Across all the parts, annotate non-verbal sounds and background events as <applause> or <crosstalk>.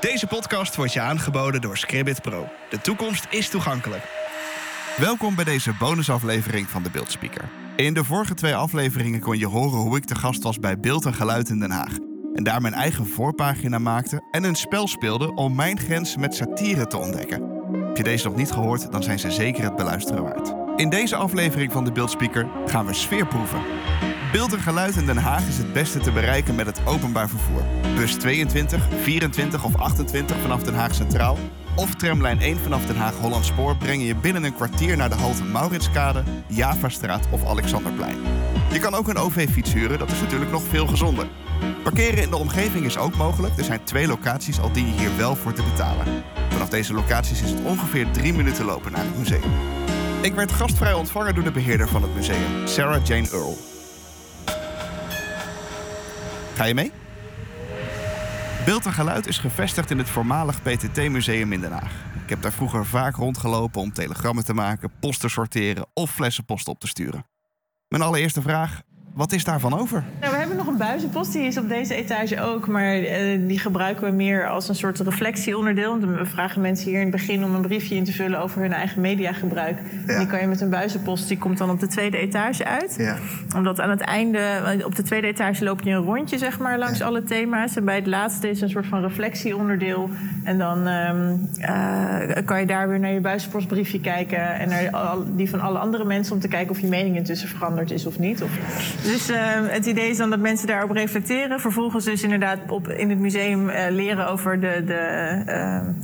Deze podcast wordt je aangeboden door Scribbit Pro. De toekomst is toegankelijk. Welkom bij deze bonusaflevering van de Beeldspeaker. In de vorige twee afleveringen kon je horen hoe ik te gast was bij Beeld en Geluid in Den Haag. En daar mijn eigen voorpagina maakte en een spel speelde om mijn grens met satire te ontdekken. Heb je deze nog niet gehoord, dan zijn ze zeker het beluisteren waard. In deze aflevering van de Beeldspeaker gaan we sfeer proeven. Beeld en geluid in Den Haag is het beste te bereiken met het openbaar vervoer. Bus 22, 24 of 28 vanaf Den Haag Centraal of tramlijn 1 vanaf Den Haag Holland Spoor brengen je binnen een kwartier naar de halte Mauritskade, Javastraat of Alexanderplein. Je kan ook een OV-fiets huren, dat is natuurlijk nog veel gezonder. Parkeren in de omgeving is ook mogelijk. Er zijn twee locaties, al dien je hier wel voor te betalen. Vanaf deze locaties is het ongeveer drie minuten lopen naar het museum. Ik werd gastvrij ontvangen door de beheerder van het museum, Sarah Jane Earl. Ga je mee? Beeld en Geluid is gevestigd in het voormalig PTT-museum in Den Haag. Ik heb daar vroeger vaak rondgelopen om telegrammen te maken, post te sorteren of flessenpost op te sturen. Mijn allereerste vraag: wat is daarvan over? Nou, nog een buizenpost, die is op deze etage ook. Maar uh, die gebruiken we meer als een soort reflectieonderdeel. We vragen mensen hier in het begin om een briefje in te vullen over hun eigen mediagebruik. Ja. Die kan je met een buizenpost, die komt dan op de tweede etage uit. Ja. Omdat aan het einde, op de tweede etage loop je een rondje zeg maar, langs alle thema's. En bij het laatste is een soort van reflectieonderdeel. En dan um, uh, kan je daar weer naar je buizenpostbriefje kijken. En naar die van alle andere mensen om te kijken of je mening intussen veranderd is of niet. Of, dus uh, het idee is dan dat mensen daarop reflecteren. Vervolgens dus inderdaad op, in het museum uh, leren over de, de, uh,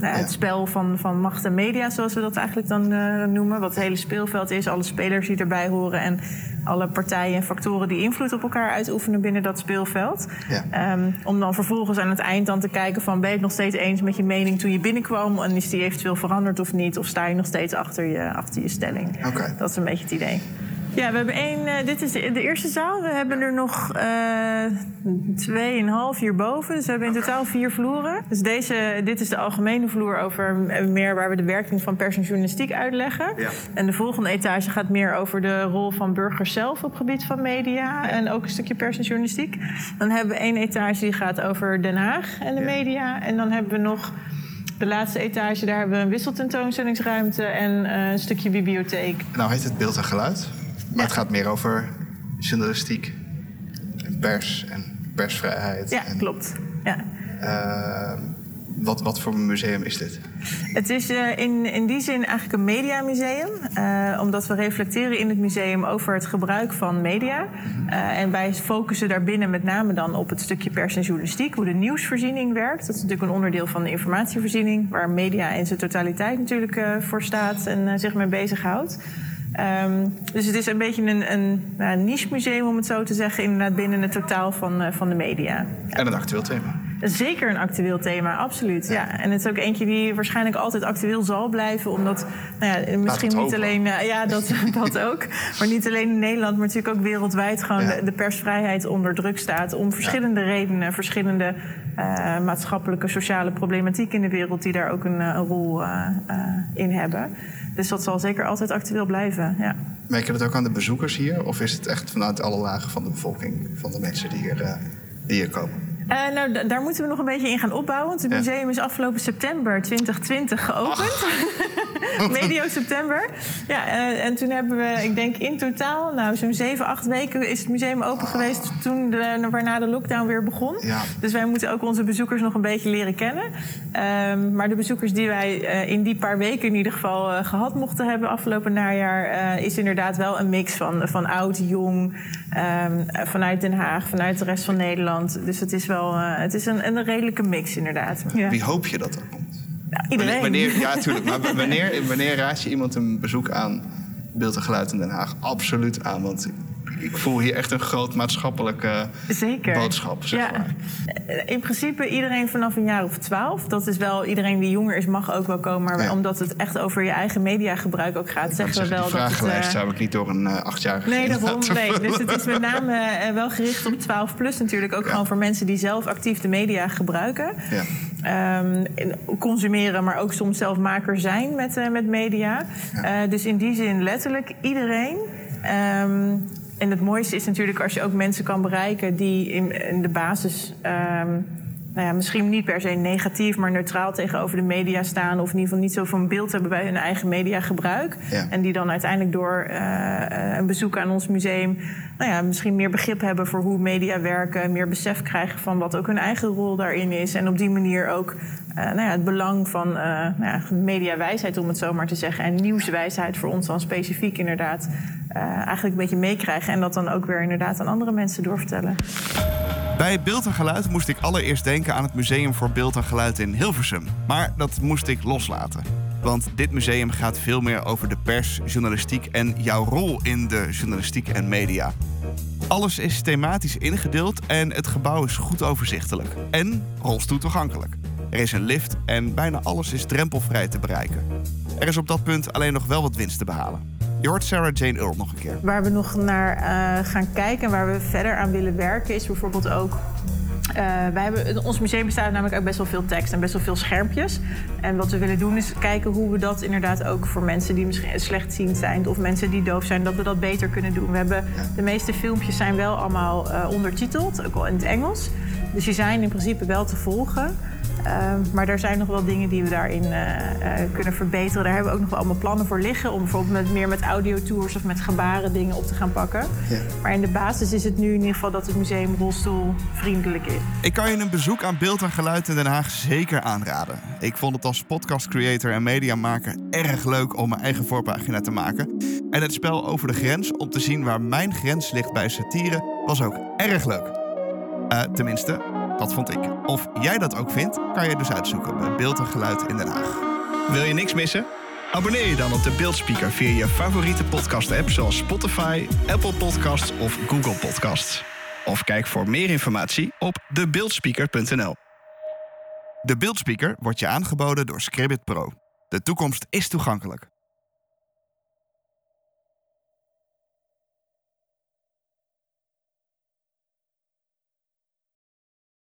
nou, het spel van, van macht en media, zoals we dat eigenlijk dan noemen. Wat het hele speelveld is, alle spelers die erbij horen en alle partijen en factoren die invloed op elkaar uitoefenen binnen dat speelveld. Ja. Um, om dan vervolgens aan het eind dan te kijken van ben je het nog steeds eens met je mening toen je binnenkwam en is die eventueel veranderd of niet? Of sta je nog steeds achter je, achter je stelling? Okay. Dat is een beetje het idee. Ja, we hebben één. Uh, dit is de, de, eerste zaal. We hebben er nog uh, tweeënhalf hierboven. Dus we hebben in totaal vier vloeren. Dus deze, dit is de algemene vloer over meer waar we de werking van pers en journalistiek uitleggen. Ja. En de volgende etage gaat meer over de rol van burgers zelf op het gebied van media. En ook een stukje pers en journalistiek. Dan hebben we één etage die gaat over Den Haag en de ja. media. En dan hebben we nog. De laatste etage, daar hebben we een wisseltentoonstellingsruimte en uh, een stukje bibliotheek. Nou heet het beeld en geluid. Maar het gaat meer over journalistiek en pers en persvrijheid. Ja, en, klopt. Ja. Uh, wat, wat voor museum is dit? Het is uh, in, in die zin eigenlijk een mediamuseum. Uh, omdat we reflecteren in het museum over het gebruik van media. Uh, en wij focussen daarbinnen met name dan op het stukje pers en journalistiek. Hoe de nieuwsvoorziening werkt. Dat is natuurlijk een onderdeel van de informatievoorziening. Waar media in zijn totaliteit natuurlijk voor staat en zich mee bezighoudt. Um, dus het is een beetje een, een, een, niche museum, om het zo te zeggen, inderdaad binnen het totaal van, uh, van de media. En een actueel thema. Zeker een actueel thema, absoluut. Ja. ja. En het is ook eentje die waarschijnlijk altijd actueel zal blijven. Omdat, nou ja, misschien niet alleen... Uh, ja, dat, <laughs> dat ook. Maar niet alleen in Nederland, maar natuurlijk ook wereldwijd... gewoon ja. de, de, persvrijheid onder druk staat. Om verschillende redenen, verschillende uh, maatschappelijke, sociale problematiek in de wereld... die daar ook een, een rol uh, in hebben. Dus dat zal zeker altijd actueel blijven, ja. Merk je dat ook aan de bezoekers hier? Of is het echt vanuit alle lagen van de bevolking, van de mensen die hier, die hier komen? Uh, nou, daar moeten we nog een beetje in gaan opbouwen. Want het museum is afgelopen september 2020 geopend. <laughs> <laughs> Medio september. Ja, uh, en toen hebben we, ik denk in totaal, nou, zo'n zeven, acht weken is het museum open geweest. Toen de, waarna de lockdown weer begon. Ja. Dus wij moeten ook onze bezoekers nog een beetje leren kennen. Um, maar de bezoekers die wij uh, in die paar weken in ieder geval gehad mochten hebben afgelopen najaar, is inderdaad wel een mix van, van oud, jong, um, vanuit Den Haag, vanuit de rest van Nederland. Dus het is wel, het is een, een redelijke mix inderdaad. Ja. Wie hoop je dat er komt? Iedereen. Wanneer, ja, <laughs> natuurlijk. Maar wanneer, wanneer raad je iemand een bezoek aan Beeld en Geluid in Den Haag? Absoluut aan, want ik voel hier echt een groot maatschappelijke Zeker. boodschap. Zeg ja. maar. In principe iedereen vanaf een jaar of twaalf. Dat is wel, iedereen die jonger is mag ook wel komen. Maar ja. omdat het echt over je eigen mediagebruik ook gaat, zeggen we wel die dat het... Uh, zou ik niet door een uh, achtjarige Nee, daarom. Nee. Dus het is met name uh, wel gericht op 12 plus natuurlijk. Ook ja. gewoon voor mensen die zelf actief de media gebruiken. Ja. Um, consumeren, maar ook soms zelf maker zijn met, uh, met media. Ja. dus in die zin letterlijk iedereen. Um, en het mooiste is natuurlijk als je ook mensen kan bereiken die in, in de basis um, nou ja, misschien niet per se negatief, maar neutraal tegenover de media staan. Of in ieder geval niet zo van beeld hebben bij hun eigen mediagebruik. Ja. En die dan uiteindelijk door uh, een bezoek aan ons museum. Nou ja, misschien meer begrip hebben voor hoe media werken. Meer besef krijgen van wat ook hun eigen rol daarin is. En op die manier ook uh, nou ja, het belang van uh, nou ja, mediawijsheid, om het zo maar te zeggen. En nieuwswijsheid voor ons dan specifiek inderdaad. eigenlijk een beetje meekrijgen. En dat dan ook weer inderdaad aan andere mensen doorvertellen. Bij Beeld en Geluid moest ik allereerst denken aan het Museum voor Beeld en Geluid in Hilversum. Maar dat moest ik loslaten. Want dit museum gaat veel meer over de pers, journalistiek en jouw rol in de journalistiek en media. Alles is thematisch ingedeeld en het gebouw is goed overzichtelijk. En rolstoel toegankelijk. Er is een lift en bijna alles is drempelvrij te bereiken. Er is op dat punt alleen nog wel wat winst te behalen. Je hoort Sarah Jane Earl nog een keer. Waar we nog naar uh, gaan kijken en waar we verder aan willen werken, is bijvoorbeeld ook. Uh, wij hebben, ons museum bestaat namelijk uit best wel veel tekst en best wel veel schermpjes. En wat we willen doen is kijken hoe we dat inderdaad ook voor mensen die misschien slechtziend zijn of mensen die doof zijn, dat we dat beter kunnen doen. We hebben, de meeste filmpjes zijn wel allemaal uh, ondertiteld, ook al in het Engels. Dus die zijn in principe wel te volgen. Uh, maar er zijn nog wel dingen die we daarin uh, uh, kunnen verbeteren. Daar hebben we ook nog wel allemaal plannen voor liggen. Om bijvoorbeeld met, meer met audiotours of met gebaren dingen op te gaan pakken. Ja. Maar in de basis is het nu in ieder geval dat het museum rolstoelvriendelijk is. Ik kan je een bezoek aan beeld en geluid in Den Haag zeker aanraden. Ik vond het als podcast creator en mediamaker erg leuk om mijn eigen voorpagina te maken. En het spel over de grens om te zien waar mijn grens ligt bij satire was ook erg leuk. Tenminste, dat vond ik. Of jij dat ook vindt, kan je dus uitzoeken bij Beeld en Geluid in Den Haag. Wil je niks missen? Abonneer je dan op de Beeldspeaker via je favoriete podcast-app zoals Spotify, Apple Podcasts of Google Podcasts. Of kijk voor meer informatie op debeeldspeaker.nl. De Beeldspeaker wordt je aangeboden door Scribbit Pro. De toekomst is toegankelijk.